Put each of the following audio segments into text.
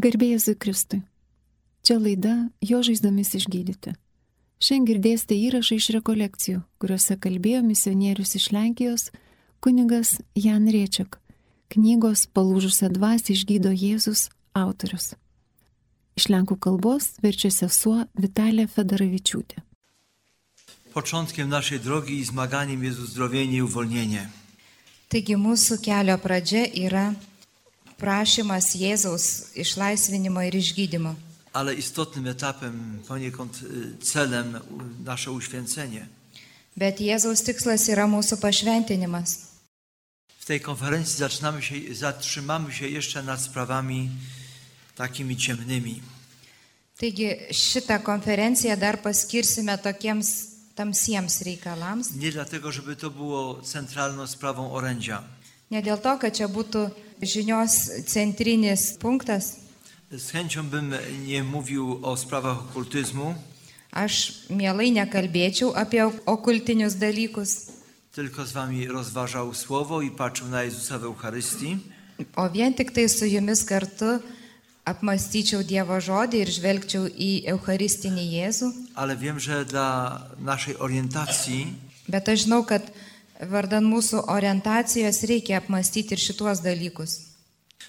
Garbėjai Kristui. Čia laida Jo žaizdomis išgydyti. Šiandien girdėsite įrašą iš rekolekcijų, kuriuose kalbėjo misionierius iš Lenkijos kunigas Jan Riečiak, knygos Palūžusią dvasį išgydo Jėzus autorius. Iš lenkų kalbos verčia sesuo Vitalija Federavičiūtė. Początkiem naszej drogi i zmaganiem jest uzdrowienie i uwolnienie. Taigi mūsų kelio pradžia yra prašymas Jėzaus išlaisvinimo ir išgydymo. Ale istotnym etapem, poniekąd celem nasze uświęcenie. Bet Jėzaus tikslas yra mūsų pašventinimas. W tej konferencji zaczynamy się, zatrzymamy się jeszcze nad sprawami takimi ciemnymi. Taigi šitą konferenciją dar paskirsime tokiems tamsiems reikalams. Nie dlatego, żeby to było centralną sprawą orędzia. Ne dėl to, kad čia būtų žinios centrinis punktas. Z chęcią bym nie mówił o sprawach okultyzmu, Aš mielai nekalbėčiau apie okultinius dalykus, tylko z wami rozważał słowo i patrzył na Jezusa w Eucharystii. o vien tik tai su jumis kartu apmastyčiau Dievo žodį ir žvelgčiau į Eucharistinį Jėzų. Ale wiem, że dla naszej orientacji Bet aš žinau, kad vardan mūsų orientacijos reikia apmastyti ir šituos dalykus.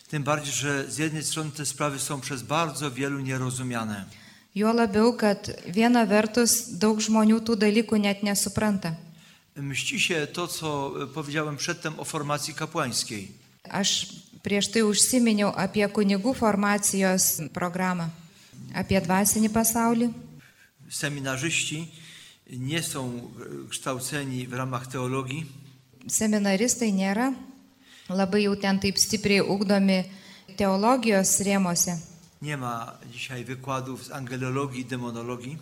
Tym bardziej, że z jednej strony te sprawy są przez bardzo wielu nierozumiane. Juo labiau, kad viena vertus daug žmonių tų dalykų net nesupranta. Mści się to, co powiedziałem przedtem o formacji kapłańskiej. Aš prieš tai užsiminiau apie kunigų formacijos programą, apie dvasinį pasaulį. Seminarzyści nie są kształceni w ramach teologii, Seminaristai nėra labai jau ten taip stipriai ugdomi teologijos rėmose. nie ma dzisiaj wykładów z angelologii i demonologii.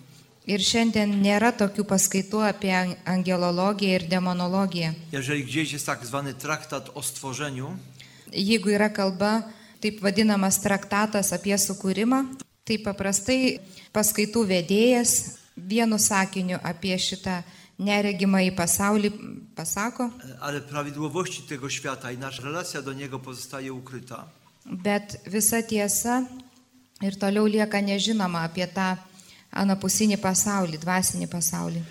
Ir šiandien nėra tokių paskaitų apie angelologiją ir demonologiją. Jeżeli gdzieś jest tak zwany traktat o stworzeniu, Jeigu yra kalba, taip vadinamas traktatas apie sukūrimą, tai paprastai paskaitų vedėjas vienu sakiniu apie šitą neregimą į pasaulį pasako, ale prawidłowości tego świata i nasza relacja do niego pozostaje ukryta. bet visa tiesa ir toliau lieka nežinoma apie tą anapusinį pasaulį, dvasinį pasaulį.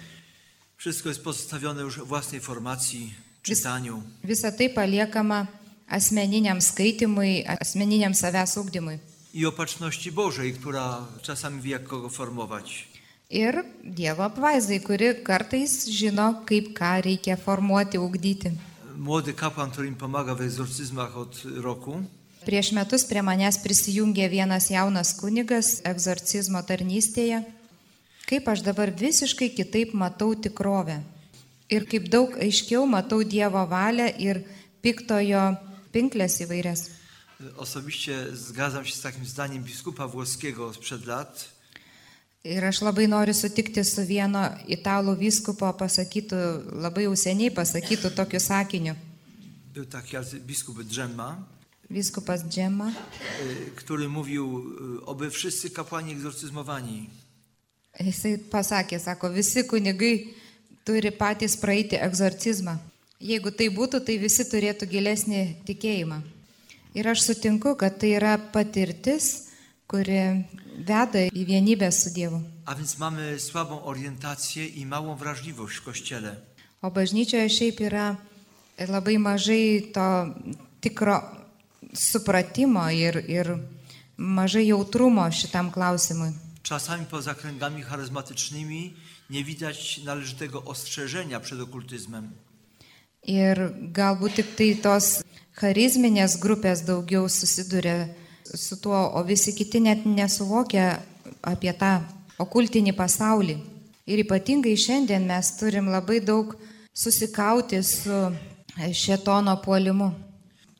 Wszystko jest pozostawione już własnej formacji, czytaniu. Visa tai paliekama asmeniniam skaitimui, asmeniniam savęs ugdymui. i opatrzności Bożej, która czasami wie, jak kogo formować. Ir Dievo apvaizai, kuri kartais žino, kaip ką reikia formuoti, ugdyti. Młody kapłan, który im pomaga w egzorcyzmach od roku, Prieš metus prie manęs prisijungė vienas jaunas kunigas egzorcizmo tarnystėje. Kaip aš dabar visiškai kitaip matau tikrovę. Ir kaip daug aiškiau matau Dievo valią ir piktojo pinklės įvairias. osobiście zgadzam się z takim zdaniem biskupa włoskiego sprzed lat, Ir aš labai noriu sutikti su vieno italų vyskupo pasakytų, labai jau seniai pasakytų tokiu sakiniu. był taki biskup Dżemma, Vyskupas Džema. y, który mówił, y, oby wszyscy kapłani egzorcyzmowani. Jisai pasakė, sako, visi kunigai turi patys praeiti egzorcizmą. Jeigu tai būtų, tai visi turėtų gilesnį tikėjimą. Ir aš sutinku, kad tai yra patirtis, kuri veda į vienybę su Dievu. A więc mamy słabą orientację i małą wrażliwość w kościele. O bažnyčioje šiaip yra labai mažai to tikro supratimo ir, ir mažai jautrumo šitam klausimui. Czasami poza kręgami charyzmatycznymi nie widać należytego ostrzeżenia przed okultyzmem. Ir galbūt tik tai tos charizminės grupės daugiau susiduria su tuo, o visi kiti net nesuvokia apie tą okultinį pasaulį. Ir ypatingai šiandien mes turim labai daug susikauti su šetono puolimu.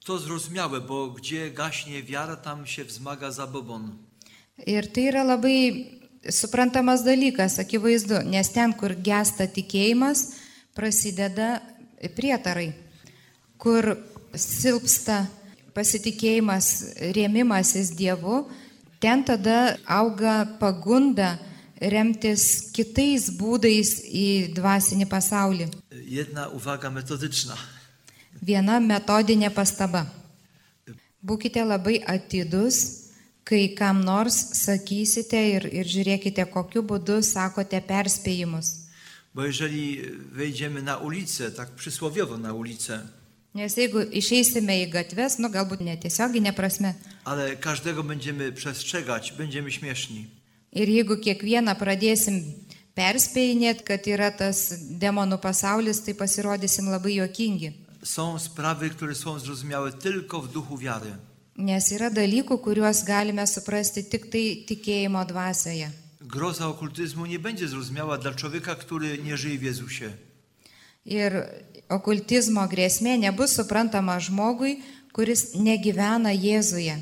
To zrozumiałe, bo gdzie gaśnie wiara, tam się wzmaga zabobon. Ir tai yra labai suprantamas dalykas, akivaizdu, nes ten, kur gesta tikėjimas, prasideda prietarai, kur silpsta pasitikėjimas, rėmimasis Dievu, ten tada auga pagunda remtis kitais būdais į dvasinį pasaulį. Jedna uwaga metodyczna. Viena metodinė pastaba. Būkite labai atidus, kai kam nors sakysite ir, ir žiūrėkite, kokiu būdu sakote perspėjimus. Bo jeżeli wejdziemy na ulicę, tak przysłowiowo na ulicę, Nes jeigu išeisime į gatves, nu galbūt netiesioginė prasme, ale każdego będziemy przestrzegać, będziemy śmieszni. ir jeigu kiekvieną pradėsim perspėjinėti, kad yra tas demonų pasaulis, tai pasirodysim labai juokingi. Są sprawy, które są zrozumiałe tylko w duchu wiary. Nes yra dalykų, kuriuos galime suprasti tik tai tikėjimo dvasioje. Groza okultyzmu nie będzie zrozumiała dla człowieka, który nie żyje w Jezusie. Ir okultizmo grėsmė nebus suprantama žmogui, kuris negyvena Jėzuje.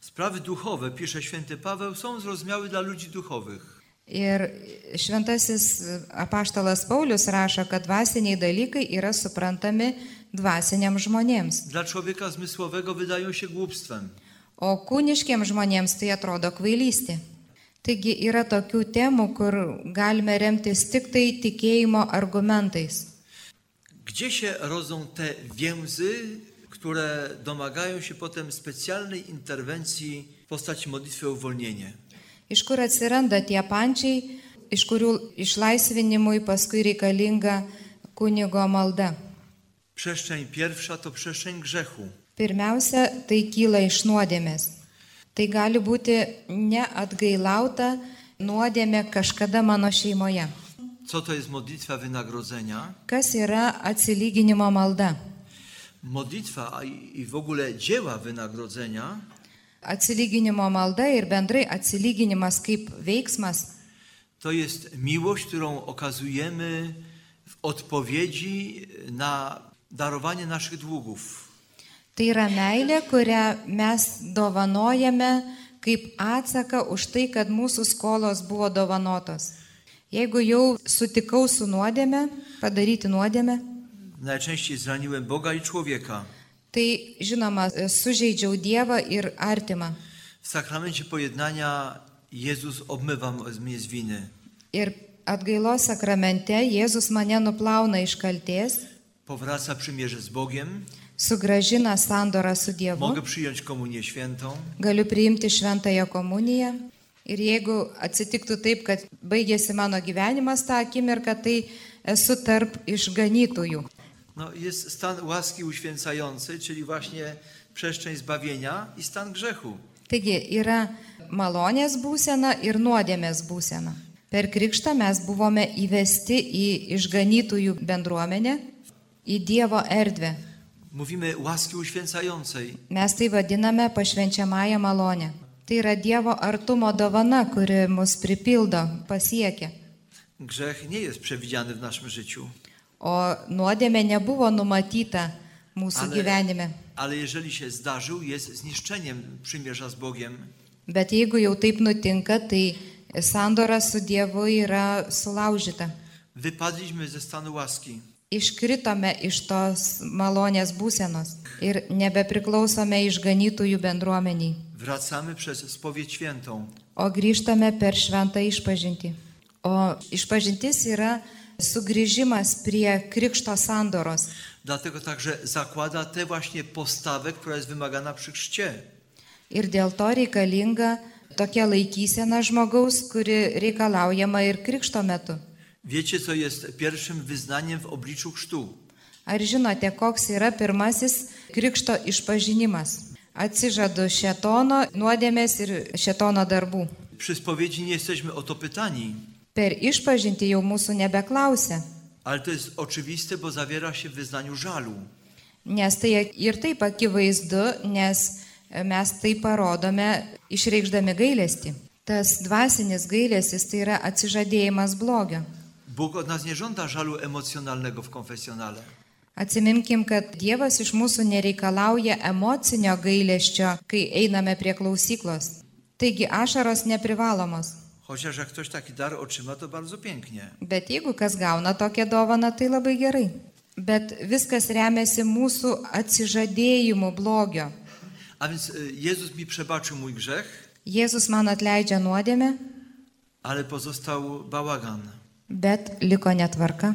Sprawy duchowe, pisze święty Paweł, są zrozumiałe dla ludzi duchowych. Ir šventasis apaštalas Paulius rašo, kad dvasiniai dalykai yra suprantami dvasiniams žmonėms, Dla człowieka zmysłowego wydają się głupstwem. o kūniškiams žmonėms tai atrodo kvailystė. Taigi yra tokių temų, kur galime remtis tik tai tikėjimo argumentais. Gdzie się rodzą te więzy, które domagają się potem specjalnej interwencji w postaci modlitwy o uwolnienie? Iš kur atsiranda tie pančiai, iš kurių išlaisvinimui paskui reikalinga kunigo malda. Przestrzeń pierwsza to przestrzeń grzechu. Pirmiausia, tai kyla iš nuodėmės. Tai gali būti neatgailauta nuodėmė kažkada mano šeimoje. Co to jest modlitwa wynagrodzenia? Kas yra atsilyginimo malda? Modlitwa i w ogóle dzieła wynagrodzenia Atsilyginimo malda ir bendrai atsilyginimas kaip veiksmas to jest miłość, którą okazujemy w odpowiedzi na darowanie naszych długów. tai yra meilė, kurią mes dovanojame kaip atsaką už tai, kad mūsų skolos buvo dovanotos. Jeigu jau sutikau su nuodėme, padaryti nuodėme, Najczęściej zraniłem Boga i człowieka. tai žinoma, sužeidžiau Dievą ir artimą. W sakramencie pojednania Jezus obmywa mnie z winy. Ir atgailos sakramente Jėzus mane nuplauna iš kalties, Powraca przymierze z Bogiem. sugražina sandorą su Dievu, Mogę przyjąć komunię świętą. galiu priimti šventąją komuniją. Ir jeigu atsitiktų taip, kad baigėsi mano gyvenimas tą akimirką, tai esu tarp išganytųjų. No, jest stan łaski uświęcającej, czyli właśnie przestrzeń zbawienia i stan grzechu. Taigi yra malonės būsena ir nuodėmės būsena. Per krikštą mes buvome įvesti į išganytųjų bendruomenę, į Dievo erdvę. Mówimy łaski uświęcającej. Mes tai vadiname pašvenčiamąją malonę. Tai yra Dievo artumo dovana, kuri mus pripildo, pasiekia. Grzech nie jest przewidziany w naszym życiu. O nuodėmė nebuvo numatyta mūsų Ale, gyvenime. ale jeżeli się zdarzył, jest zniszczeniem przymierza z Bogiem. Bet jeigu jau taip nutinka, tai sandora su Dievu yra sulaužyta. Wypadliśmy ze stanu łaski. Iškritome iš tos malonės būsenos ir nebepriklausome išganytųjų bendruomeniai, Wracamy przez spowiedź świętą. o grįžtame per šventą išpažinti. O išpažintis yra sugrįžimas prie krikšto sandoros. Dlatego także zakłada tę właśnie postawę, która jest wymagana przy chrzcie. Ir dėl to reikalinga tokia laikysena žmogaus, kuri reikalaujama ir krikšto metu. Wiecie, co jest pierwszym wyznaniem w obliczu chrztu? Ar žinote, koks yra pirmasis krikšto išpažinimas? Atsižadu šetono nuodėmės ir šetono darbų. Przy spowiedzi nie jesteśmy o to pytani, Per išpažinti jau mūsų nebeklausia, ale to jest oczywiste, bo zawiera się w wyznaniu żalu. nes tai ir taip akivaizdu, nes mes tai parodome išreikšdami gailestį. Tas dvasinis gailestis tai yra atsižadėjimas blogio. Bóg od nas nie żąda żalu emocjonalnego w konfesjonale. Atsimimkim, kad Dievas iš mūsų nereikalauja emocinio gailesčio, kai einame prie klausyklos. Taigi ašaros neprivalomos. Chociaż jak ktoś taki dar otrzyma, to bardzo pięknie. Bet jeigu kas gauna tokią dovaną, tai labai gerai. Bet viskas remiasi mūsų atsižadėjimu blogio. A więc Jezus mi przebaczył mój grzech, Jėzus man atleidžia nuodėmę, ale pozostał bałagan. Bet liko netvarka.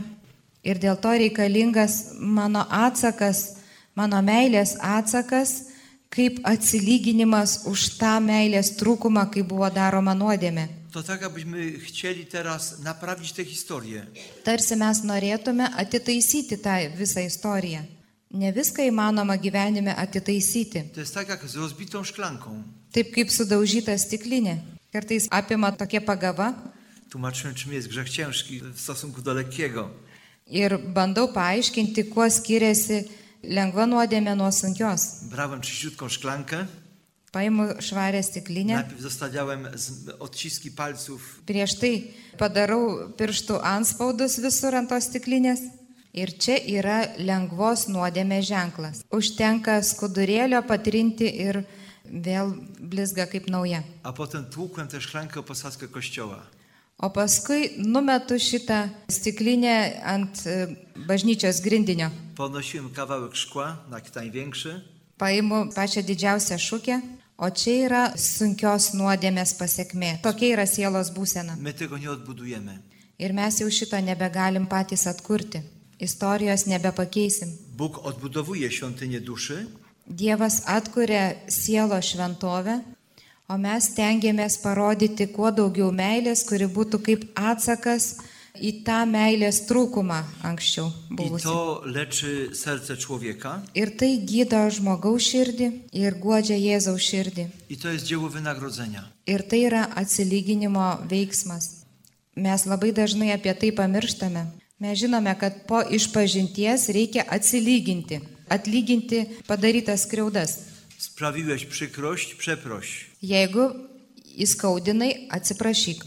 Ir dėl to reikalingas mano atsakas, mano meilės atsakas, kaip atsilyginimas už tą meilės trūkumą, kai buvo daroma nuodėmė. To tak, abyśmy chcieli teraz naprawić tę historię. Tarsi mes norėtume atitaisyti tą visą istoriją. Ne viską įmanoma gyvenime atitaisyti. To jest tak jak z rozbitą szklanką. Taip kaip sudaužyta stiklinė. Kartais apima tokia pagava Tłumaczyłem, czym jest grzech ciężki w stosunku do lekkiego. ir bandau paaiškinti, kuo skiriasi lengva nuodėmė nuo sunkios. Brałem czyściutką szklankę, Paimu švarę stiklinę, najpierw zostawiałem z- odciski palców prieš tai padarau pirštų anspaudus visur ant tos stiklinės. Ir čia yra lengvos nuodėmės ženklas. Užtenka skudurėlio patrinti ir vėl blizga kaip nauja. a potem tłukłem tę szklankę o posadzkę kościoła. O paskui numetu šitą stiklinę ant e, bažnyčios grindinio. Podnosiłem kawałek szkła, taki największy, Paimu pačią didžiausią šūkę, o čia yra sunkios nuodėmės pasiekmė. Tokia yra sielos būsena. Ir mes jau šito nebegalim patys atkurti. Istorijos nebepakeisim. Bóg odbudowuje świątynię duszy, Dievas atkuria sielo šventovę, o mes tengiamės parodyti kuo daugiau meilės, kuri būtų kaip atsakas į tą meilės trūkumą anksčiau i buvusią. to leczy serce człowieka, Ir tai gydo žmogaus širdį ir guodžia Jėzaus širdį. Ir tai yra atsilyginimo veiksmas. Mes labai dažnai apie tai pamirštame. Mes žinome, kad po išpažinties reikia atsilyginti, atlyginti padarytas skriaudas. Sprawiłeś przykrość, przeproś. Jeigu įskaudinai, atsiprašyk.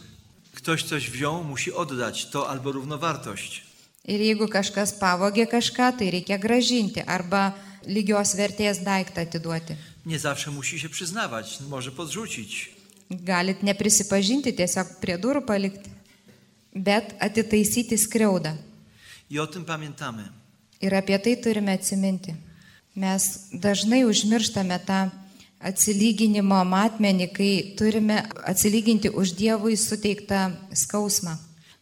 Ktoś coś wziął, musi oddać to albo równowartość. Ir jeigu kažkas pavogė kažką, tai reikia gražinti arba lygios vertės daiktą atiduoti. Nie zawsze musi się przyznawać, może podrzucić. Galit neprisipažinti, tiesiog prie durų palikti, bet atitaisyti skriaudą. I o tym pamiętamy. Ir apie tai turime atsiminti. Mes dažnai užmirštame tą atsilyginimo matmenį, kai turime atsilyginti už Dievui suteiktą skausmą.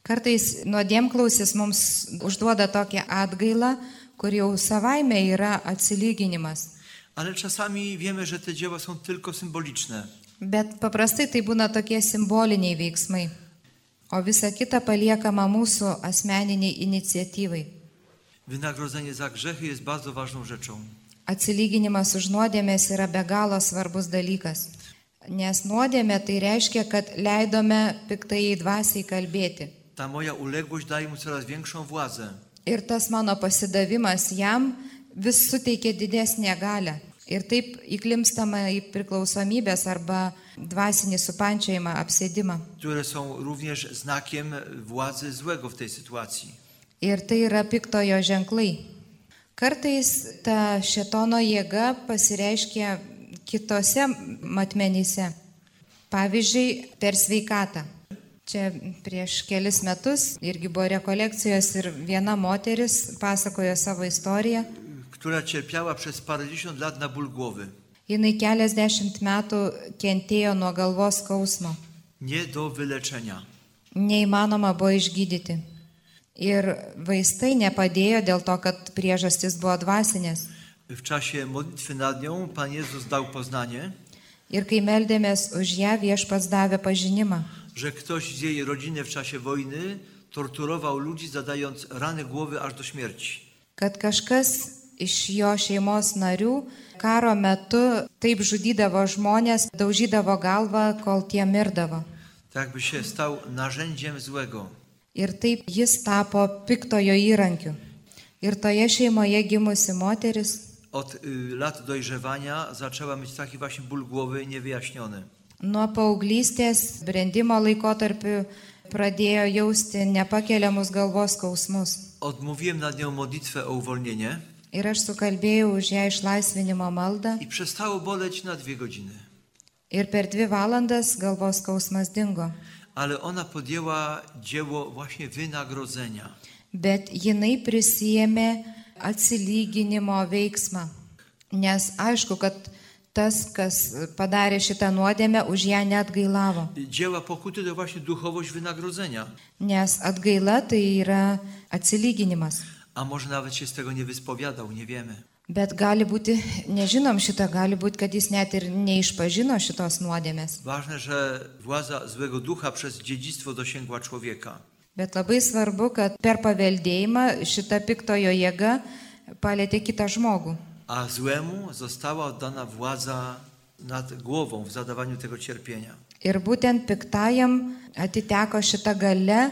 Kartais nuodėmklausis mums užduoda tokią atgailą, kur jau savaime yra atsilyginimas. Ale czasami wiemy, że te dzieła są tylko symboliczne. Bet paprastai tai būna tokie simboliniai veiksmai, o visa kita paliekama mūsų asmeniniai iniciatyvai. Wynagrodzenie za grzechy jest bardzo ważną rzeczą. Atsilyginimas už nuodėmės yra be galo svarbus dalykas. Nes nuodėmė tai reiškia, kad leidome piktai dvasiai kalbėti. Ta moja uległość daje mu coraz większą władzę. Ir tas mano pasidavimas jam vis suteikia didesnę galę. Ir taip įklimstama į priklausomybės arba dvasinį supančiojimą, apsėdimą. Ir tai yra piktojo ženklai. Kartais ta šetono jėga pasireiškia kitose matmenyse. Pavyzdžiui, per sveikatą. Čia prieš kelis metus irgi buvo rekolekcijos ir viena moteris pasakojo savo istoriją. która cierpiała przez parędziesiąt lat na ból głowy. Jis keliasdešimt metų kentėjo nuo galvos skausmo. Nie do wyleczenia. Neįmanoma buvo išgydyti. Ir vaistai nepadėjo dėl to, kad priežastis buvo dvasinės. W czasie modlitwy nad nią Pan Jezus dał poznanie, Ir kai meldėmės už ją, viešpats davė pažinimą, że ktoś z jej rodziny w czasie wojny torturował ludzi, zadając rany głowy aż do śmierci. kad kažkas iš jo šeimos narių karo metu taip žudydavo žmonės, daužydavo galvą, kol tie mirdavo. Tak by się stał narzędziem złego. Ir taip jis tapo piktojo įrankiu. Ir toje šeimoje gimusi moteris Od lat dojrzewania zaczęła mieć taki właśnie ból głowy niewyjaśniony. nuo paauglystės brendimo laikotarpiu pradėjo jausti nepakeliamus galvos skausmus. Odmówiłem nad nią modlitwę o uwolnienie Ir aš sukalbėjau už ją išlaisvinimo maldą i przestało boleć na dwie godziny. ir per dvi valandas galvos skausmas dingo. Ale ona podjęła dzieło właśnie wynagrodzenia. Bet jinai prisijėmė atsilyginimo veiksmą. Nes aišku, kad tas, kas padarė šitą nuodėmę, už ją net gailavo. Dzieła pokuty to właśnie duchowość wynagrodzenia. Nes atgaila tai yra atsilyginimas. A może nawet się z tego nie wyspowiadał, nie wiemy. Bet gali būti, nežinom šitą, gali būti, kad jis net ir neišpažino šitos nuodėmės. Ważne, że władza złego ducha przez dziedzictwo dosięgła człowieka. Bet labai svarbu, kad per paveldėjimą šita piktojo jėga palėtė kitą žmogų. A złemu została oddana władza nad głową w zadawaniu tego cierpienia. Ir būtent piktajam atiteko šita gale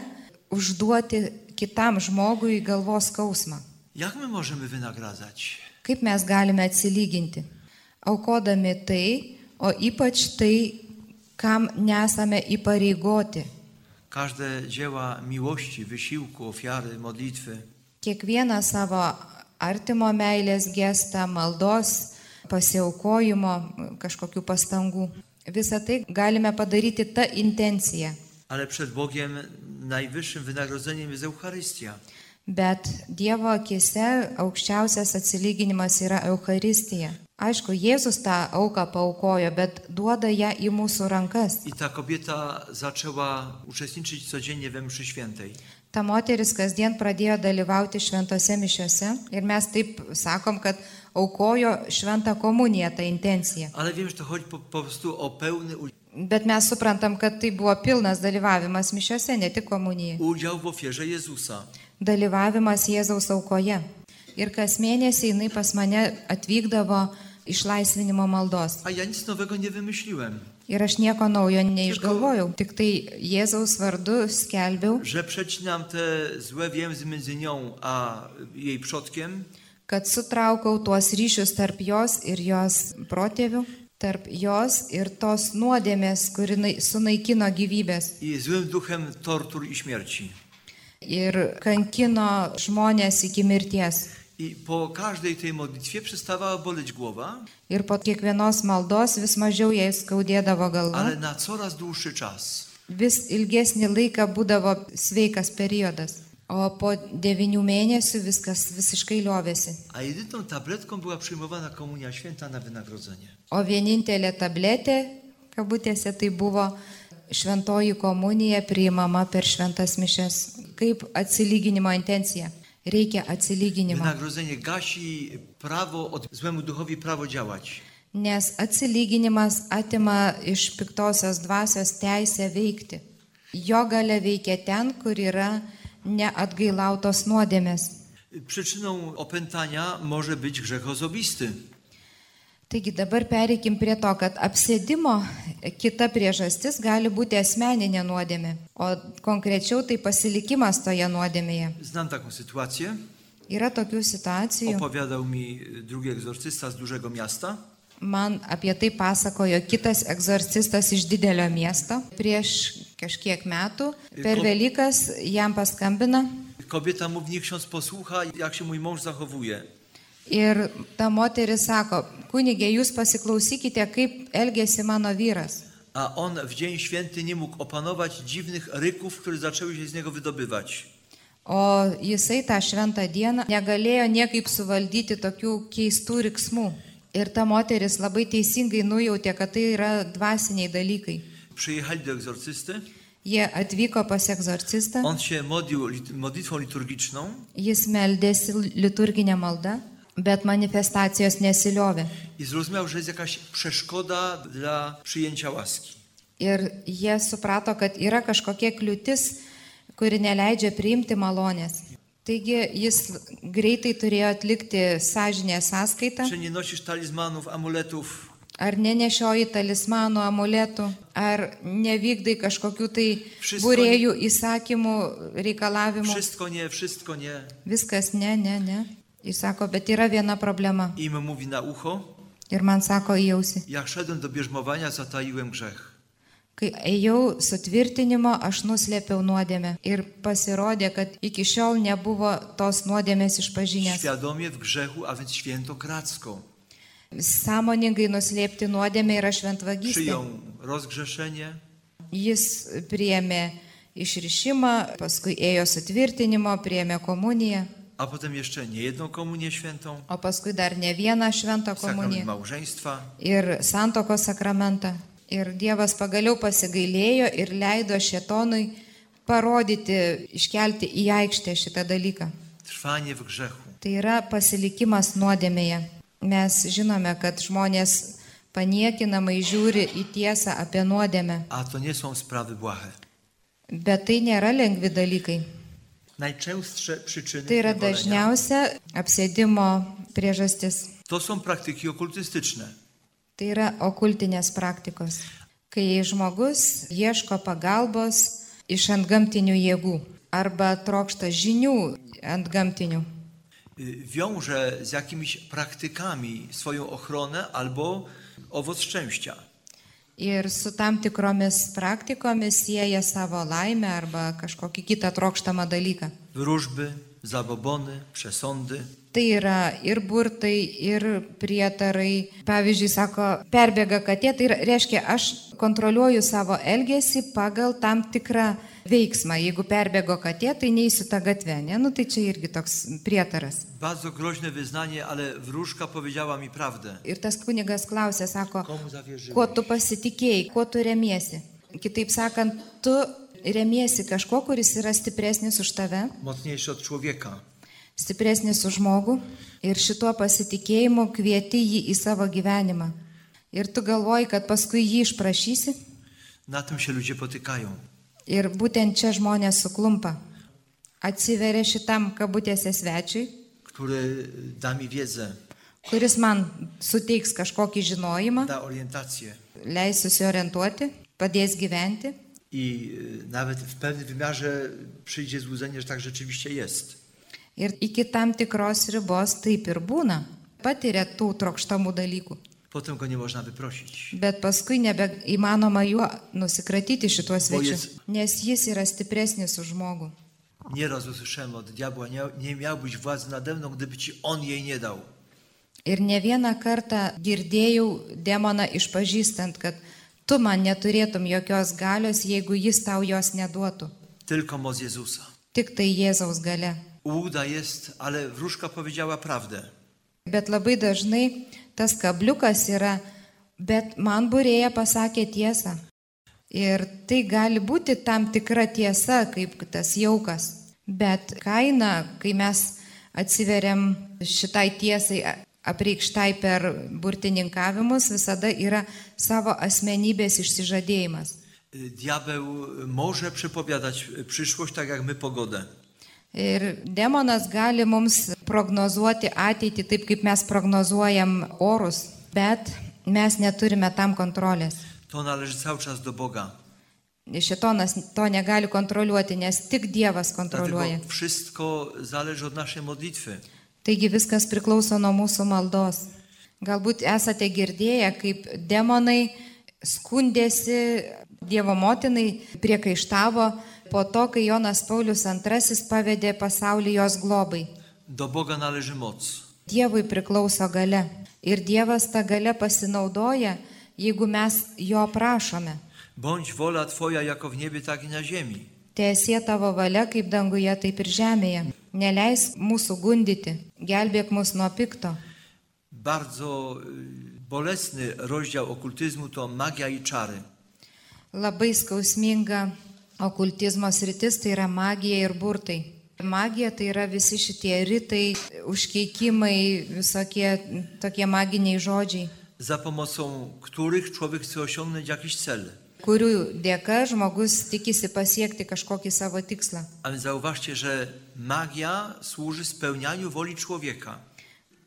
užduoti kitam žmogui galvos skausmą. Jak my możemy wynagradzać? Kaip mes galime atsilyginti? Aukodami tai, o ypač tai, kam nesame įpareigoti. Każde dzieła miłości, wysiłku, ofiary, modlitwy Kiekvieną savo artimo meilės gestą, maldos, pasiaukojimo, kažkokių pastangų. Visą tai galime padaryti tą intenciją. Ale przed Bogiem najwyższym wynagrodzeniem jest Eucharystia. Bet Dievo akise aukščiausias atsilyginimas yra Euharistija. Aišku, Jėzus tą auką paukojo, bet duoda ją į mūsų rankas. I ta kobieta zaczęła uczestniczyć codziennie we mszy świętej. Ta moteris kasdien pradėjo dalyvauti šventose mišiose ir mes taip sakom, kad aukojo šventą komuniją tą intenciją. Ale wiem, że to chodzi po, po prostu o pełny Bet mes suprantam, kad tai buvo pilnas dalyvavimas mišiose, ne tik komunija. udział w ofierze Jezusa. Dalyvavimas Jėzaus aukoje. Ir kas mėnesį jinai pas mane atvykdavo išlaisvinimo maldos. A ja nic nowego nie wymyśliłem, Ir aš nieko naujo neišgalvojau, tik tai Jėzaus vardu skelbiau, że przecinam te złe więzy między nią a jej przodkiem kad sutraukau tuos ryšius tarp jos ir jos protėvių, tarp jos ir tos nuodėmės, kuri nai- sunaikino gyvybės i złym duchem tortur i śmierci. Ir kankino žmonės iki mirties. I po każdej tej modlitwie przestawała boleć głowa, Ir po kiekvienos maldos vis mažiau jai skaudėdavo galva, ale na coraz dłuższy czas. vis ilgesnį laiką būdavo sveikas periodas. O po devinių mėnesių viskas visiškai liovėsi. A jedyną tabletką była przyjmowana komunia święta na wynagrodzenie. O vienintelė tabletė, kabutėse, tai buvo šventoji komunija priimama per šventas mišes. Kaip atsilyginimo intencija. Reikia atsilyginimo. Wynagrodzenie gasi prawo od złemu duchowi prawo działać. Nes atsilyginimas atima iš piktosios dvasios teisę veikti. Jo gale veikia ten, kur yra neatgailautos nuodėmės. Przyczyną opętania może być grzech osobisty. Taigi dabar pereikim prie to, kad apsėdimo kita priežastis gali būti asmeninė nuodėmė, o konkrečiau tai pasilikimas toje nuodėmėje. Znam taką sytuację. Yra tokių situacijų. Opowiadał mi drugi egzorcysta z dużego miasta. Man apie tai pasakojo kitas egzorcistas iš didelio miesto. Prieš kažkiek metų per Velykas jam paskambina Kobieta mówi, niech ksiądz posłucha, jak się mój mąż zachowuje. Ir ta moteris sako, kunigė, jūs pasiklausykite, kaip elgėsi mano vyras. A on w dzień święty nie mógł opanować dziwnych ryków, które zaczęły się z niego wydobywać. O jisai tą šventą dieną negalėjo niekaip suvaldyti tokių keistų riksmų. Ir ta moteris labai teisingai nujautė, kad tai yra dvasiniai dalykai. Przyjechali do egzorcysty. Jie atvyko pas egzorcistą, On się modlił lit- modlitwą liturgiczną jis meldėsi liturginę maldą, bet manifestacijos nesiliovė. i zrozumiał, że jest jakaś przeszkoda dla przyjęcia łaski. Ir jie suprato, kad yra kažkokia kliūtis, kuri neleidžia priimti malonės. Taigi jis greitai turėjo atlikti sąžinę sąskaitą. Czy nie nosisz talizmanów, amuletów? Ar nenešioji talismanų, amuletų, ar nevykdai kažkokių tai Wszystko būrėjų įsakymų, reikalavimų. Wszystko nie, wszystko nie. Viskas ne, ne, ne. Jis sako, bet yra viena problema. I im mówi na ucho, Ir man sako į ausį. jak szedłem do bierzmowania, zataiłem grzech. Kai ėjau sutvirtinimo, aš nuslėpiau nuodėmę. Ir pasirodė, kad iki šiol nebuvo tos nuodėmės išpažinęs. Świadomie w grzechu, a więc świętokradzką. Sąmoningai nuslėpti nuodėmę yra šventvagystė. Przyjął rozgrzeszenie, Jis priėmė išrišimą, paskui ėjo sutvirtinimo, priėmė komuniją, a potem jeszcze nie jedną komunię świętą, o paskui dar ne vieną šventą sakrament komuniją małżeństwa. ir santokos sakramentą. Ir Dievas pagaliau pasigailėjo ir leido šetonui parodyti, iškelti į aikštę šitą dalyką. Trwanie w grzechu. Tai yra pasilikimas nuodėmėje. Mes žinome, kad žmonės paniekinamai žiūri į tiesą apie nuodėmę, A to nie są sprawy błahe. bet tai nėra lengvi dalykai. Najczęstsze przyczyny Tai yra dažniausia apsėdimo priežastis. to są praktyki okultystyczne. Tai yra okultinės praktikos. Kai žmogus ieško pagalbos iš antgamtinių jėgų arba trokšta žinių antgamtinių. Wiąże z jakimiś praktykami swoją ochronę albo owoc szczęścia. Ir su tam tikromis praktikomis sieja savo laimę arba kažkokį kitą trokštamą dalyką. Wróżby, zabobony, przesądy. Tai yra ir burtai, ir prietarai. Pavyzdžiui, sako, perbėga katė, tai reiškia, aš kontroliuoju savo elgesį pagal tam tikrą veiksmą. Jeigu perbėgo katė, tai neįsiu tą gatvę, ne? Nu tai čia irgi toks prietaras. Bardzo groźne wyznanie, ale wróżka powiedziała mi prawdę. Ir tas kunigas klausė, sako, kuo tu pasitikėjai, kuo tu remiesi. Kitaip sakant, tu remiesi kažkuo, kuris yra stipresnis už tave, Mocniejszy od człowieka. Stipresnis už žmogų ir šituo pasitikėjimu kvieti jį į savo gyvenimą. Ir tu galvoji, kad paskui jį išprašysi Na tym się ludzie potykają. ir būtent čia žmonės suklumpa. Atsiveria šitam kabutėse svečiui, który da mi wiedzę, kuris man suteiks kažkokį žinojimą, da orientację leis susiorientuoti, padės gyventi. i y, nawet w pewnym wymiarze przyjdzie złudzenie, że tak rzeczywiście jest. Ir iki tam tikros ribos taip ir būna. Patiria tų trokštamų dalykų. Potem go nie można wyprosić. Bet paskui nebeįmanoma juo nusikratyti šituo svečiu, jest- nes jis yra stipresnis už žmogų. Nieraz usłyszałem od diabła, nie, nie miałbyś władzy nade mną, gdyby ci on jej nie dał. Ir ne vieną kartą girdėjau demoną išpažįstant, kad tu man neturėtum jokios galios, jeigu jis tau jos neduotų. Tylko moc Jezusa. Tik tai Jėzaus gale. Ułuda jest, ale wróżka powiedziała prawdę. Bet labai dažnai tas kabliukas yra, bet man burėja pasakė tiesą. Ir tai gali būti tam tikra tiesa, kaip tas jaukas. Bet kaina, kai mes atsiveriam šitai tiesai apreikštai per burtininkavimus, visada yra savo asmenybės išsižadėjimas. Diabeł może przepowiadać przyszłość tak jak my pogodę. Ir demonas gali mums prognozuoti ateitį taip, kaip mes prognozuojam orus, bet mes neturime tam kontrolės. To należy cały czas do Boga. Šitonas to negali kontroliuoti, nes tik Dievas kontroliuoja. Dlatego wszystko zależy od naszej modlitwy. Taigi viskas priklauso nuo mūsų maldos. Galbūt esate girdėję, kaip demonai skundėsi Dievo motinai, priekaištavo po to, kai Jonas Paulius II pavedė pasaulį jos globai. Do Boga należy moc. Dievui priklauso gale. Ir Dievas tą galę pasinaudoja, jeigu mes jo prašome. Bądź wola Twoja jako w niebie, tak i na ziemi. Tiesie tavo valia kaip danguje, taip ir žemėje. Neleisk mūsų gundyti, gelbėk mus nuo pikto. Bardzo bolesny rozdział okultyzmu to magia i czary. Labai skausminga okultizmo sritis tai yra magija ir burtai. Magija tai yra visi šitie rytai, užkeikimai, visokie tokie maginiai žodžiai, za pomocą których człowiek chce osiągnąć jakiś cel. kurių dėka žmogus tikisi pasiekti kažkokį savo tikslą. Ale zauważcie, że magia służy spełnianiu woli człowieka.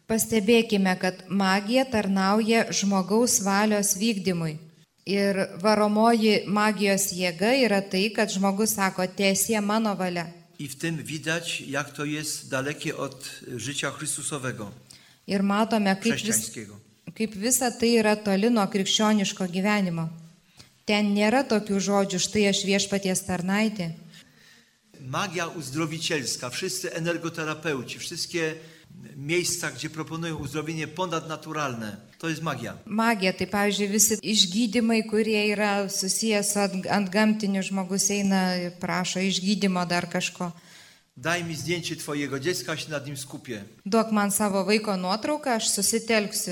Pastebėkime, kad magija tarnauja žmogaus valios vykdymui. Ir varomoji magijos jėga yra tai, kad žmogus sako, tiesie mano valia. I w tym widać, jak to jest dalekie od życia Chrystusowego, Ir matome, kaip, vis, chrześcijańskiego. kaip visa tai yra toli nuo krikščioniško gyvenimo. Ten nėra tokių žodžių, štai aš viešpaties tarnaitė. Magia uzdrowicielska, wszyscy energoterapeuci, wszystkie miejsca, gdzie proponują uzdrowienie ponadnaturalne, to jest magia. Magija, tai pavyzdžiui, visi išgydymai, kurie yra susijęs su ant- antgamtiniu žmogus eina, ir prašo išgydymo dar kažko. Daj mi zdjęcie Twojego dziecka, się nad nim skupię. Duok man savo vaiko nuotrauką, aš susitelksiu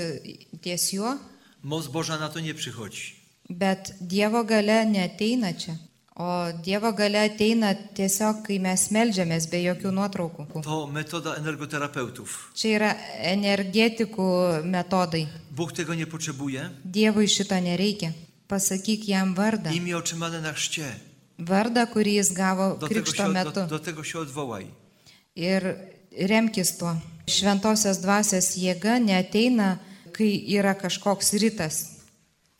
ties juo, Moc Boża na to nie przychodzi. bet Dievo gale neteina čia. O Dievo gale ateina tiesiog, kai mes melžiamės be jokių nuotraukų. To metoda energoterapeutów. Čia yra energetikų metodai. Bóg tego nie potrzebuje. Dievui šito nereikia. Pasakyk jam vardą. Imię otrzymane na chrzcie. Vardą, kurį jis gavo Do krikšto się, metu. do, do tego się odwołaj. Ir remkis tuo. Šventosios dvasios jėga neteina, kai yra kažkoks rytas.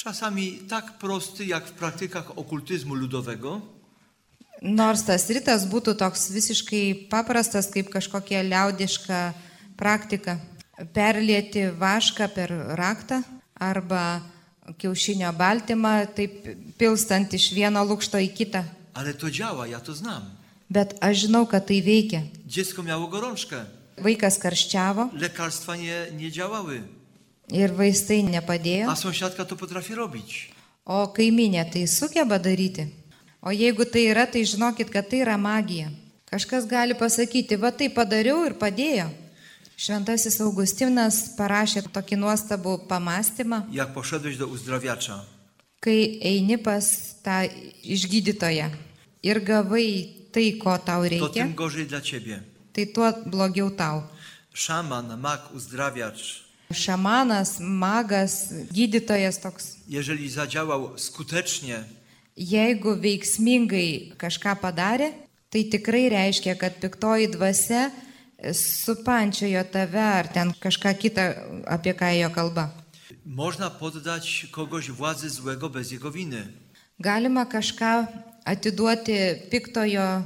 Czasami tak prosty jak w praktykach okultyzmu ludowego, Nors tas rytas būtų toks visiškai paprastas, kaip kažkokia liaudiška praktika. Perlieti vašką per raktą arba kiaušinio baltymą, taip pilstant iš vieno lūkšto į kitą. ale to działa, ja to znam. Bet aš žinau, kad tai veikia. Dziecko miało gorączkę. Vaikas karščiavo Lekarstwa nie, nie działały, ir vaistai nepadėjo, a sąsiadka to potrafi robić. o kaiminė tai sugeba daryti. O jeigu tai yra, tai žinokit, kad tai yra magija. Kažkas gali pasakyti, va tai padariau ir padėjo. Šventasis Augustinas parašė tokį nuostabų pamastymą, Jak poszedłeś do uzdrawiacza, kai eini pas tą išgydytoją ir gavai tai, ko tau to reikia, tym gorzej dla ciebie. tai tuo blogiau tau. Szaman, mak, uzdrawiacz, Šamanas, magas, gydytojas toks. jeżeli zadziałał skutecznie, Jeigu veiksmingai kažką padarė, tai tikrai reiškia, kad piktoji dvasia supančiojo tave ar ten kažką kitą, apie ką jo kalba. można poddać kogoś władzy złego bez jego winy. Galima kažką atiduoti piktojo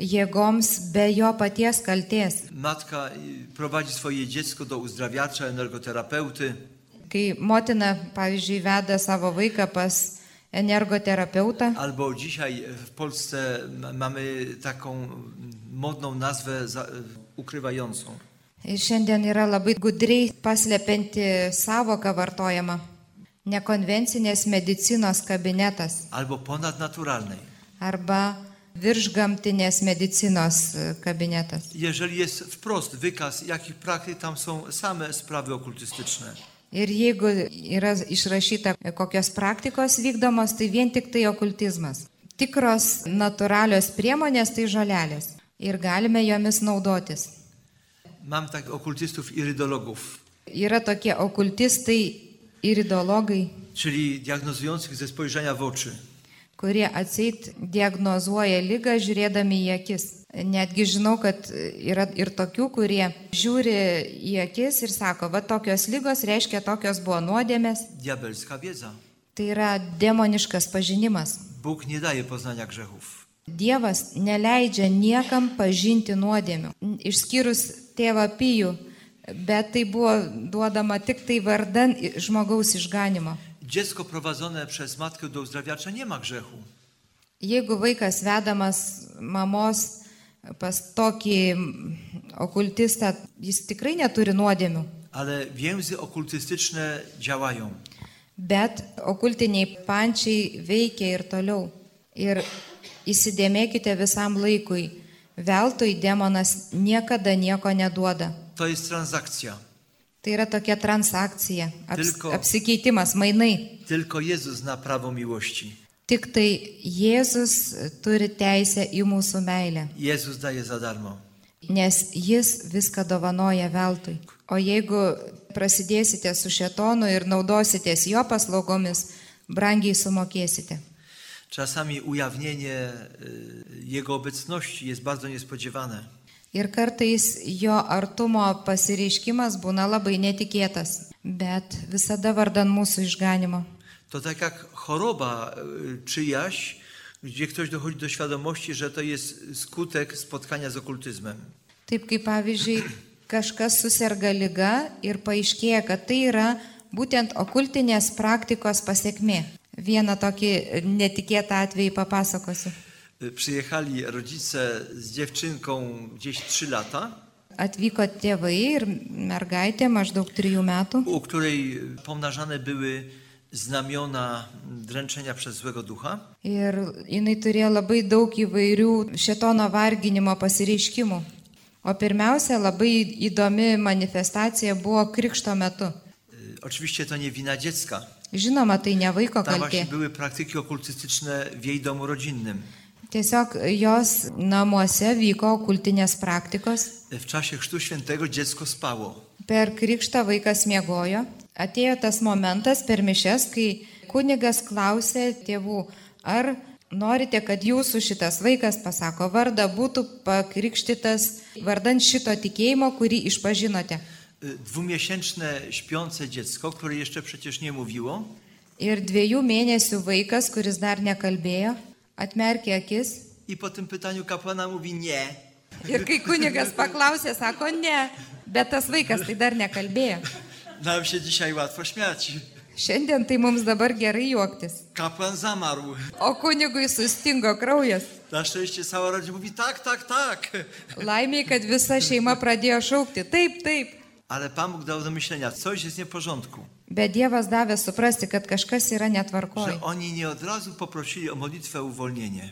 jėgoms be jo paties kalties. Matka prowadzi swoje dziecko do uzdrawiacza, energoterapeuty, Kai motina, pavyzdžiui, veda savo vaiką pas energoterapeutą, albo dzisiaj w Polsce ma- mamy taką modną nazwę za, ukrywającą. Ir Šiandien yra labai gudriai paslepianti savoka vartojama. Nekonvencinės medicinos kabinetas albo ponadnaturalnej. arba viršgamtinės medicinos e, kabinetas. Jeżeli jest wprost wykaz, jakich praktyk tam są same sprawy okultystyczne. Ir jeigu yra išrašyta, kokios praktikos vykdomos, tai vien tik tai okultizmas. Tikros natūralios priemonės tai žolelės. Ir galime jomis naudotis. Mam tak okultystów irydologów, Yra tokie okultistai ir ideologai, czyli diagnozujących ze spojrzenia w oczy. Kurie atseit diagnozuoja lygą žiūrėdami į akis. Netgi žinau, kad yra ir tokių, kurie žiūri į akis ir sako, va tokios lygos reiškia tokios buvo nuodėmės. Tai yra demoniškas pažinimas. Bóg nie daje poznania grzechów. Dievas neleidžia niekam pažinti nuodėmių, išskyrus tėvą Pijų, bet tai buvo duodama tik tai vardan žmogaus išganimo. Dziecko prowadzone przez matkę do uzdrawiacza nie ma grzechu. Jeigu vaikas vedamas mamos pas tokį okultistą, jis tikrai neturi nuodėmių, Ale więzy okultystyczne działają. bet okultiniai pančiai veikia ir toliau. Ir įsidėmėkite visam laikui, veltui demonas niekada nieko neduoda. To jest transakcja. Tai yra tokia transakcija, aps, Tylko- apsikeitimas, mainai. Tylko Jezus zna prawo miłości. Tik tai Jėzus turi teisę į mūsų meilę, Jezus daje za darmo. nes Jis viską dovanoja veltui. O jeigu prasidėsite su šetonu ir naudositės jo paslaugomis, brangiai sumokėsite. Czasami ujawnienie Jego obecności jest bardzo niespodziewane. Ir kartais jo artumo pasireiškimas būna labai netikėtas, bet visada vardan mūsų išganimo. To tak jak choroba czyjaś, gdzie ktoś dochodzi do świadomości, że to jest skutek spotkania z okultyzmem. Taip kaip pavyzdžiui, kažkas susirga lyga ir paaiškėja, kad tai yra būtent okultinės praktikos pasiekmė. Vieną tokį netikėtą atvejį papasakosiu. Y, Przyjechali rodzice z dziewczynką gdzieś 3 lata, Atvyko tėvai ir mergaitė maždaug trijų metų, u której pomnażane były znamiona dręczenia przez złego ducha. ir jinai turėjo labai daug įvairių šetono varginimo pasireiškimų. O pirmiausia, labai įdomi manifestacija buvo krikšto metu. Y, Oczywiście to nie wina dziecka, Žinoma, tai ne vaiko Tam kaltė. właśnie były praktyki okultystyczne w jej domu rodzinnym. Tiesiog jos namuose vyko kultinės praktikos. W czasie Chrztu Świętego dziecko spało. Per krikštą vaikas miegojo. Atėjo tas momentas per mišes, kai kunigas klausė tėvų, ar norite, kad jūsų šitas vaikas pasako vardą būtų pakrikštytas vardant šito tikėjimo, kurį išpažinote. Y, Dwumiesięczne śpiące dziecko, które jeszcze przecież nie mówiło, Ir dviejų mėnesių vaikas, kuris dar nekalbėjo, atmerkė akis. i po tym pytaniu kapłana mówi nie. Ir kai kunigas paklausė, sako ne, bet tas vaikas tai dar nekalbėjo. Nam się dzisiaj łatwo śmiać. Šiandien tai mums dabar gerai juoktis. Kapłan zamarł. O kunigui sustingo kraujas. Na szczęście cała rodzina mówi tak, tak, tak. Laimiai, kad visa šeima pradėjo šaukti. Taip, taip. Ale Pan Bóg dał do myślenia, coś jest nie w porządku. Bet Dievas davė suprasti, kad kažkas yra netvarkoj. Że oni nie od razu poprosili o modlitwę uwolnienie.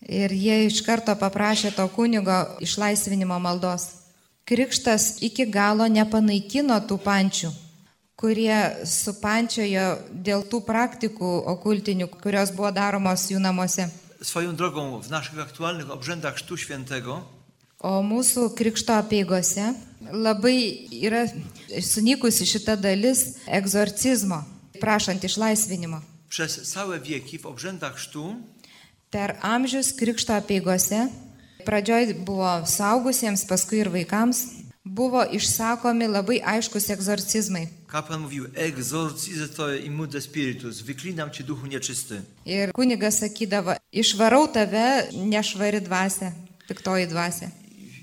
Ir jie iš karto paprašė to kunigo išlaisvinimo maldos. Krikštas iki galo nepanaikino tų pančių, kurie supančiojo dėl tų praktikų okultinių, kurios buvo daromos jų namuose. Swoją drogą w naszych aktualnych obrzędach Chrztu Świętego O mūsų krikšto apieigose labai yra sunykusi šita dalis egzorcizmo, prašant išlaisvinimo. przez całe wieki w obrzędach chrztu Per amžius krikšto apieigose, pradžioj buvo saugusiems, paskui ir vaikams, buvo išsakomi labai aiškus egzorcizmai. kapłan mówił exorcise to immude spiritus, wyklinam cię duchu nieczysty. Ir kunigas sakydavo, išvarau tave nešvari dvasia, piktoji dvasia.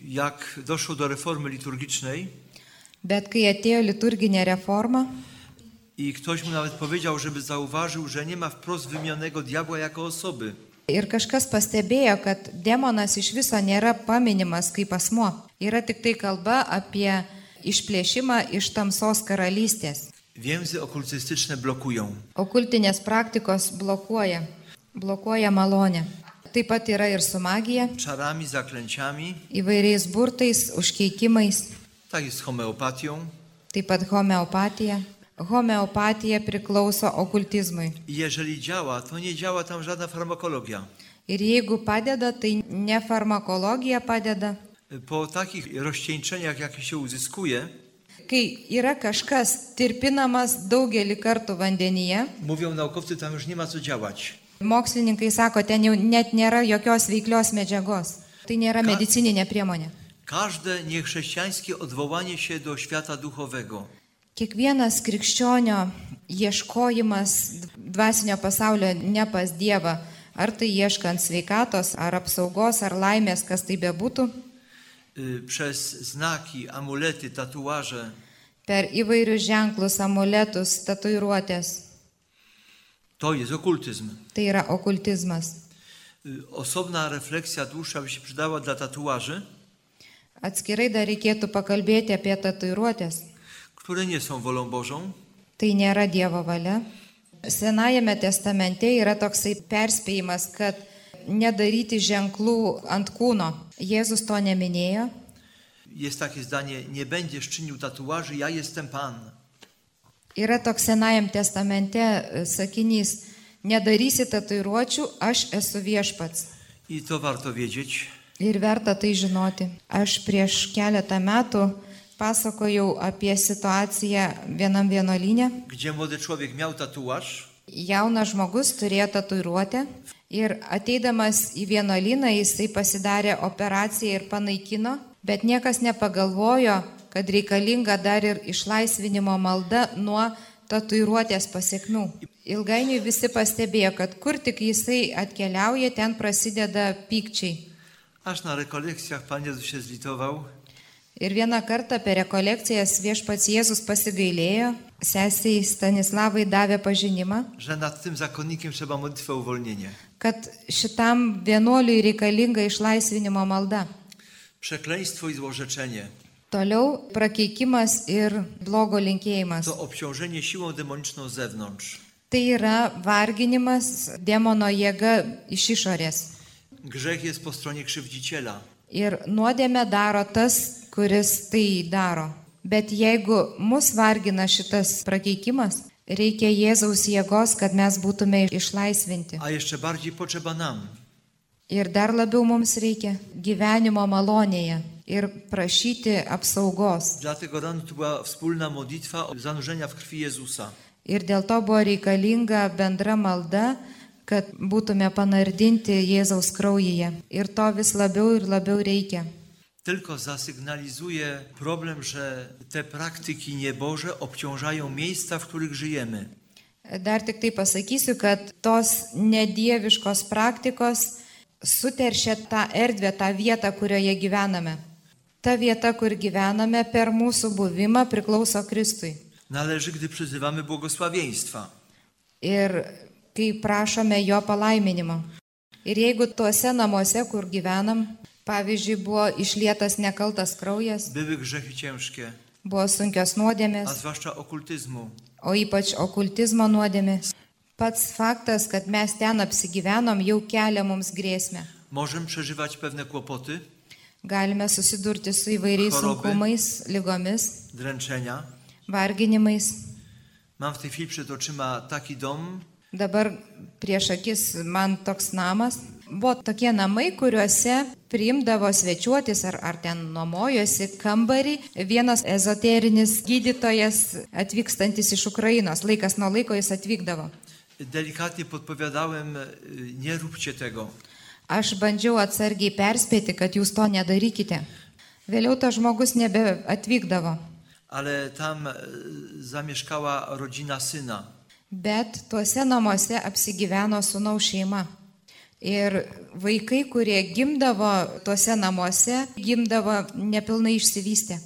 Jak doszło do reformy liturgicznej Bet kai atėjo liturginė reforma i ktoś mu nawet powiedział, żeby zauważył, że nie ma wprost wymienionego diabła jako osoby, ir kažkas pastebėjo, kad demonas iš viso nėra paminimas kaip asmo. Yra tik tai kalba apie išplėšimą iš tamsos karalystės. więzy okultystyczne blokują. Okultinės praktikos blokuoja, blokuoja malonę. Taip pat yra ir su magija, Czarami, zaklęciami, įvairiais burtais, užkeikimais, tak jest z homeopatią. taip pat homeopatija. Homeopatija priklauso okultizmui. Jeżeli działa, to nie działa tam żadna farmakologia. Ir jeigu padeda, tai ne farmakologija padeda. Po takich rozcieńczeniach, jakie się uzyskuje, Kai yra kažkas tirpinamas daugelį kartų vandenyje, mówią naukowcy, tam już nie ma co działać. Mokslininkai sako, ten jau net nėra jokios veiklios medžiagos. Tai nėra medicininė priemonė. Każde niechrześcijańskie odwołanie się do świata duchowego, Kiekvienas krikščionio ieškojimas dvasinio pasaulio ne pas Dievą, ar tai ieškant sveikatos, ar apsaugos, ar laimės, kas tai bebūtų, przez znaki, amulety, tatuaże, per įvairius ženklus, amuletus, tatuiruotės, to jest okultyzm. tai yra okultizmas. Osobna refleksja dłuższa by się przydała dla tatuaży, Atskirai dar reikėtų pakalbėti apie tatuiruotės. które nie są wolą Bożą, Tai nėra Dievo valia. Senajame testamente yra toksai perspėjimas, kad nedaryti ženklų ant kūno. Jėzus to neminėjo. jest takie zdanie: Nie będziesz czynił tatuaży, ja jestem Pan. Yra toks Senajam testamente e, sakinys, nedarysi tatuiruočių, aš esu viešpats. I to warto wiedzieć. Ir verta tai žinoti. Aš prieš keletą metų pasakojau apie situaciją vienam tatuaż, Jaunas žmogus turėjo tatuiruotę ir ateidamas į vienuolyną jisai pasidarė operaciją ir panaikino, bet niekas nepagalvojo, kad reikalinga dar ir išlaisvinimo malda nuo tatuiruotės pasiekmių. Ilgainiui visi pastebėjo, kad kur tik jisai atkeliauja, ten prasideda pykčiai. aż na rekolekcjach Pan Jezus się zlitował Ir vieną kartą per rekolekcijas viešpats Jėzus pasigailėjo, sesiai Stanislavai davė pažinimą, że nad tym zakonnikiem trzeba modlitwę o uwolnienie. kad šitam vienuoliui reikalinga išlaisvinimo malda. Przekleństwo i złorzeczenie Toliau prakeikimas ir blogo linkėjimas. to obciążenie siłą demoniczną z zewnątrz. Tai yra varginimas demono jėga iš išorės. Grzech jest po stronie krzywdziciela. Ir nuodėmę daro tas, kuris tai daro. Bet jeigu mus vargina šitas prakeikimas, Reikia Jėzaus jėgos, kad mes būtume išlaisvinti. A jeszcze bardziej potrzeba nam Ir dar labiau mums reikia gyvenimo malonėje ir prašyti apsaugos. Dlatego rano to była wspólna modlitwa zanurzenia w krwi Jezusa. Ir dėl to buvo reikalinga bendra malda, kad būtume panardinti Jėzaus kraujyje. Ir to vis labiau ir labiau reikia. Tylko zasygnalizuje problem, że te praktyki nieboże obciążają miejsca, w których żyjemy. Dar tik tai pasakysiu, kad tos nedieviškos praktikos suteršia tą erdvę, tą vietą, kurioje gyvename. Ta vieta, kur gyvename per mūsų buvimą priklauso Kristui. Należy, gdy przyzywamy błogosławieństwa. Ir kai prašome jo palaiminimo. Ir jeigu tuose namuose, kur gyvenam, pavyzdžiui, buvo išlietas nekaltas kraujas, Były grzechy ciężkie, buvo sunkios a nuodėmės, zwłaszcza okultyzmu. o ypač okultizmo nuodėmės. Pats faktas, kad mes ten apsigyvenom, jau kelia mums grėsmę. Możemy przeżywać pewne kłopoty, Galime susidurti su įvairiais Choroby. sunkumais, lygomis, dręczenia. varginimais. Mam w tej chwili przed oczyma taki dom, Dabar prieš akis man toks namas. Buvo tokie namai, kuriuose priimdavo svečiuotis ar, ar ten nuomojosi kambarį vienas ezoterinis gydytojas atvykstantis iš Ukrainos. Laikas nuo laiko jis atvykdavo. delikatnie podpowiadałem, y, nie róbcie tego. Aš bandžiau atsargiai perspėti, kad jūs to nedarykite. Vėliau tas žmogus nebe atvykdavo. Ale tam y, zamieszkała rodzina syna. Bet tuose namuose apsigyveno sunaus šeima. Ir vaikai, kurie gimdavo tuose namuose, gimdavo nepilnai išsivystę.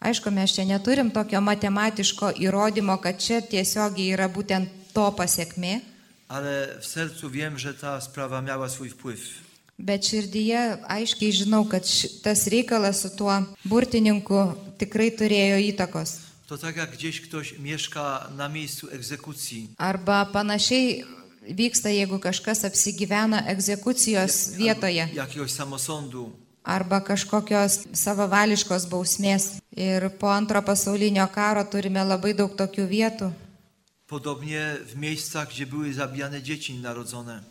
Aišku, mes čia neturim tokio matematiško įrodymo, kad čia tiesiogiai yra būtent to pasiekmė, Ale w sercu wiem, że ta sprawa miała swój wpływ. bet širdyje aiškiai žinau, kad ši- tas reikalas su tuo burtininku tikrai turėjo įtakos. To tak jak gdzieś ktoś mieszka na miejscu egzekucji. Arba panašiai vyksta, jeigu kažkas apsigyvena egzekucijos vietoje. Jakiegoś samosądu. arba kažkokios savavališkos bausmės. Ir po antro pasaulinio karo turime labai daug tokių vietų. Podobnie w miejscach, gdzie były zabijane dzieci narodzone.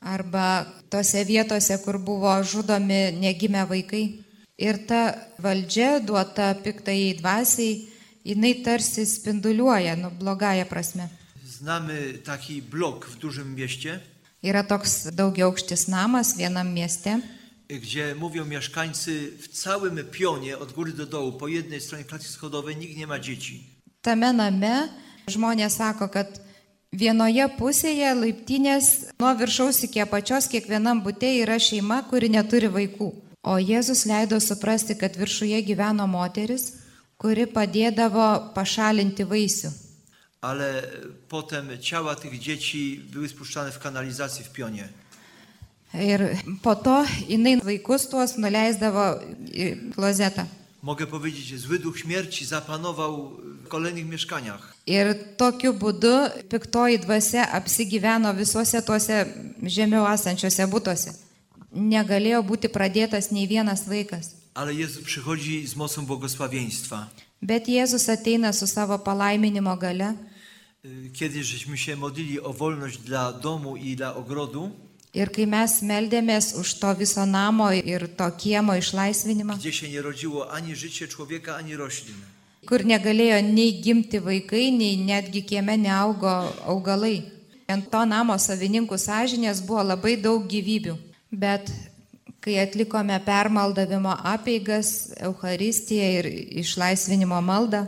Arba tose vietose, kur buvo žudomi negimę vaikai. Ir ta valdžia duota piktai dvasiai, jinai tarsi spinduliuoja, nu, blogąją prasme. Znamy taki blok w dużym mieście, Yra toks daugiaukštis namas vienam mieste, gdzie mówią mieszkańcy w całym pionie od góry do dołu, po jednej stronie klatki schodowej nikt nie ma dzieci. Tame name žmonės sako, kad vienoje pusėje laiptinės nuo viršaus iki apačios kiekvienam būte yra šeima, kuri neturi vaikų. O Jėzus leido suprasti, kad viršuje gyveno moteris, kuri padėdavo pašalinti vaisių. Ale potem ciała tych dzieci były spuszczane w kanalizacji w pionie. Ir po to jinai vaikus tuos nuleisdavo į klozetą. Mogę powiedzieć, że zły duch śmierci zapanował w kolejnych mieszkaniach. Ir tokiu būdu piktoji dvasia apsigyveno visuose tuose žemiau esančiuose būtuose. Negalėjo būti pradėtas nei vienas vaikas. Ale Jezus przychodzi z mocą błogosławieństwa. Bet Jėzus ateina su savo palaiminimo gale Kiedy żeśmy się modlili o wolność dla domu i dla ogrodu, ir kai mes meldėmės už to viso namo ir to kiemo išlaisvinimą, kur negalėjo nei gimti vaikai, nei netgi kieme neaugo augalai. Ant to namo savininkų sąžinės buvo labai daug gyvybių. Bet kai atlikome permaldavimo apeigas, Euharistiją ir išlaisvinimo maldą,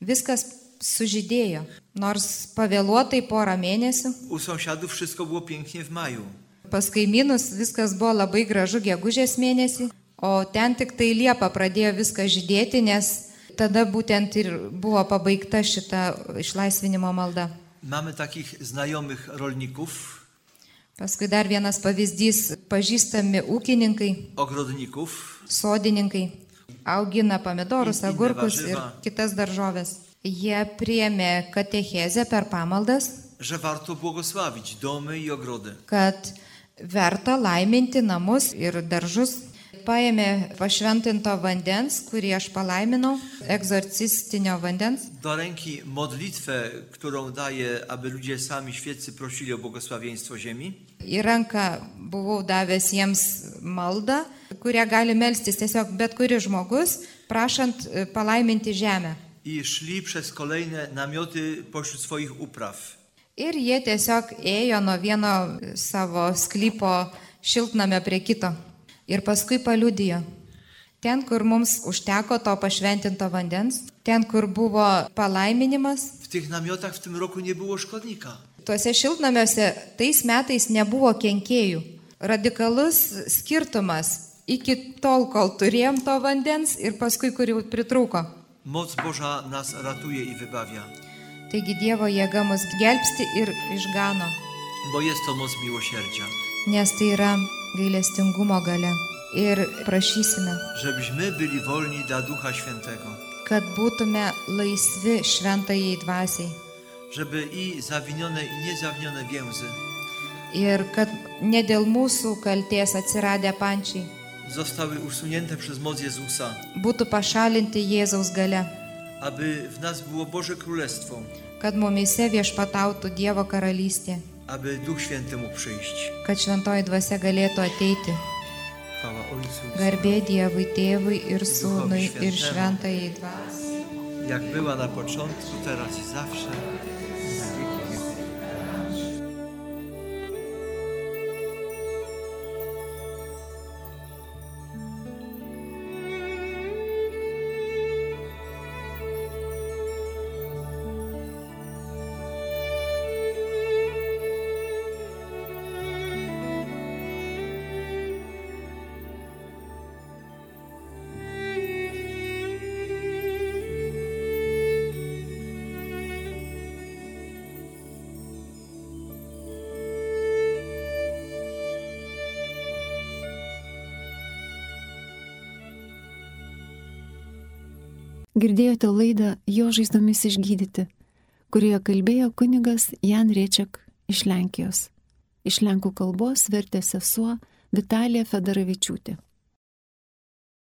viskas sužydėjo. Nors pavėluotai porą mėnesių, U sąsiadów wszystko było pięknie w maju. pas kaimynus viskas buvo labai gražu gegužės mėnesį, o ten tik tai Liepa pradėjo viską žydėti, nes tada būtent ir buvo pabaigta šita išlaisvinimo malda. Mamy takich znajomych rolników, Paskui dar vienas pavyzdys - pažįstami ūkininkai, ogrodników, sodininkai, augina pomidorus, agurkus ir kitas daržovės. Jie priemė katechezę per pamaldas, że warto błogosławić domy i ogrody. kad verta laiminti namus ir daržus. paėmė pašventinto vandens, kurį aš palaiminau, egzorcistinio vandens, do ręki modlitwę, którą daje, aby ludzie sami świeccy prosili o błogosławieństwo ziemi. į ranką buvau davęs jiems maldą, kurią gali melstis tiesiog bet kuris žmogus, prašant e, palaiminti žemę. I szli przez kolejne namioty pośród swoich upraw. Ir jie tiesiog ėjo nuo vieno savo sklypo šiltnamio prie kito. Ir paskui paliudijo. Ten, kur mums užteko to pašventinto vandens, ten, kur buvo palaiminimas, W tych namiotach w tym roku nie było szkodnika. tuose šiltnamiuose tais metais nebuvo kenkėjų. Radikalus skirtumas iki tol, kol turėjom to vandens ir paskui, kur jau pritrūko. Moc Boża nas ratuje i wybawia, Taigi Dievo jėga mus gelbsti ir išgano, bo jest to moc miłosierdzia. nes tai yra gailestingumo gale. Ir prašysime, Żebyśmy byli wolni dla Ducha Świętego. kad būtume laisvi šventajai dvasiai Żeby i zawinione, i niezawinione więzy ir kad ne dėl mūsų kalties atsiradę pančiai zostały usunięte przez moc Jezusa, būtų pašalinti Jėzaus gale, aby w nas było Boże Królestwo, kad mumise viešpatautų Dievo karalystė, aby Duch Święty mógł przyjść. kad šventoji dvasia galėtų ateiti. Chwała Ojcu, Garbė Dievui Tėvui ir Sūnui ir šventajai dvasiai. jak była na początku, teraz i zawsze. Girdėjote laidą Jo žaizdomis išgydyti, kurioje kalbėjo kunigas Jan Riečiak iš Lenkijos. Iš lenkų kalbos vertė sesuo Vitalija Federavičiūtė.